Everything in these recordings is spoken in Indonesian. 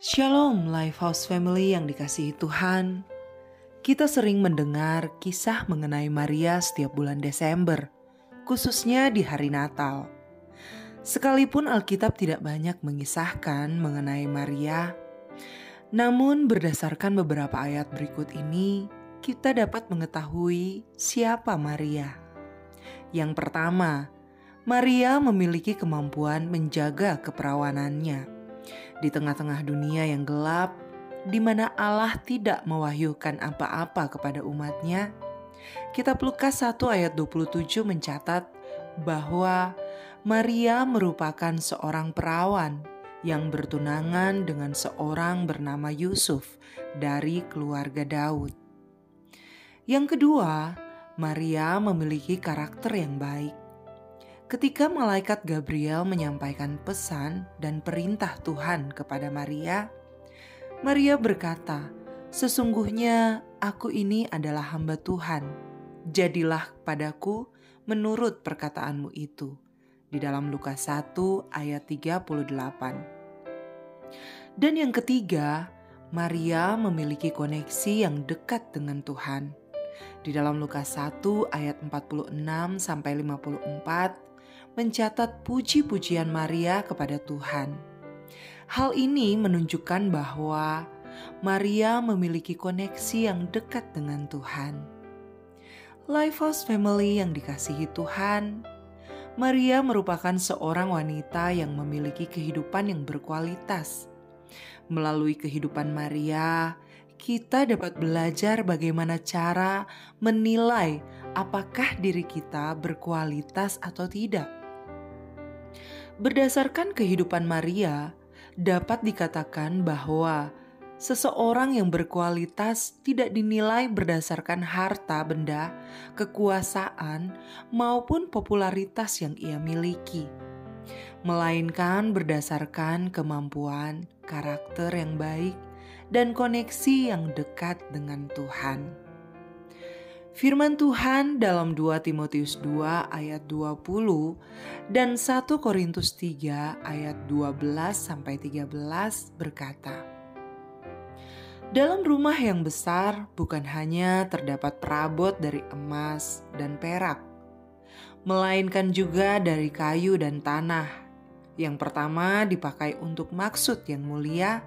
Shalom Lifehouse Family yang dikasihi Tuhan. Kita sering mendengar kisah mengenai Maria setiap bulan Desember, khususnya di hari Natal. Sekalipun Alkitab tidak banyak mengisahkan mengenai Maria, namun berdasarkan beberapa ayat berikut ini, kita dapat mengetahui siapa Maria. Yang pertama, Maria memiliki kemampuan menjaga keperawanannya di tengah-tengah dunia yang gelap, di mana Allah tidak mewahyukan apa-apa kepada umatnya, kitab Lukas 1 ayat 27 mencatat bahwa Maria merupakan seorang perawan yang bertunangan dengan seorang bernama Yusuf dari keluarga Daud. Yang kedua, Maria memiliki karakter yang baik. Ketika malaikat Gabriel menyampaikan pesan dan perintah Tuhan kepada Maria, Maria berkata, "Sesungguhnya aku ini adalah hamba Tuhan. Jadilah padaku menurut perkataanmu itu." Di dalam Lukas 1 ayat 38. Dan yang ketiga, Maria memiliki koneksi yang dekat dengan Tuhan. Di dalam Lukas 1 ayat 46 sampai 54 mencatat puji-pujian Maria kepada Tuhan. Hal ini menunjukkan bahwa Maria memiliki koneksi yang dekat dengan Tuhan. Lifehouse Family yang dikasihi Tuhan, Maria merupakan seorang wanita yang memiliki kehidupan yang berkualitas. Melalui kehidupan Maria, kita dapat belajar bagaimana cara menilai apakah diri kita berkualitas atau tidak. Berdasarkan kehidupan Maria, dapat dikatakan bahwa seseorang yang berkualitas tidak dinilai berdasarkan harta benda, kekuasaan, maupun popularitas yang ia miliki, melainkan berdasarkan kemampuan, karakter yang baik, dan koneksi yang dekat dengan Tuhan. Firman Tuhan dalam 2 Timotius 2 ayat 20 dan 1 Korintus 3 ayat 12 sampai 13 berkata, Dalam rumah yang besar bukan hanya terdapat perabot dari emas dan perak, melainkan juga dari kayu dan tanah. Yang pertama dipakai untuk maksud yang mulia,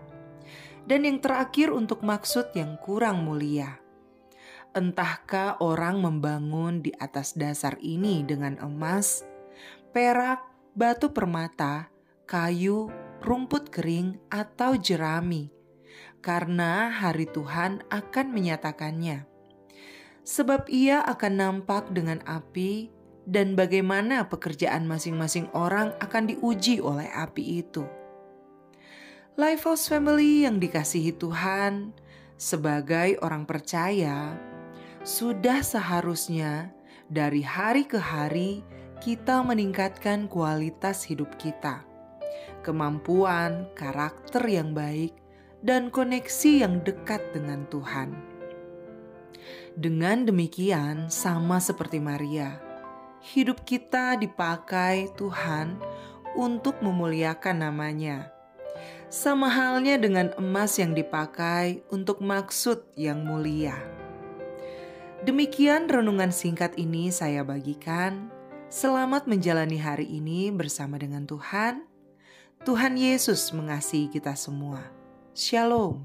dan yang terakhir untuk maksud yang kurang mulia Entahkah orang membangun di atas dasar ini dengan emas, perak, batu permata, kayu, rumput kering, atau jerami, karena hari Tuhan akan menyatakannya. Sebab ia akan nampak dengan api, dan bagaimana pekerjaan masing-masing orang akan diuji oleh api itu. Lifehouse Family yang dikasihi Tuhan, sebagai orang percaya, sudah seharusnya dari hari ke hari kita meningkatkan kualitas hidup kita, kemampuan, karakter yang baik, dan koneksi yang dekat dengan Tuhan. Dengan demikian, sama seperti Maria, hidup kita dipakai Tuhan untuk memuliakan namanya. Sama halnya dengan emas yang dipakai untuk maksud yang mulia. Demikian renungan singkat ini saya bagikan. Selamat menjalani hari ini bersama dengan Tuhan. Tuhan Yesus mengasihi kita semua. Shalom.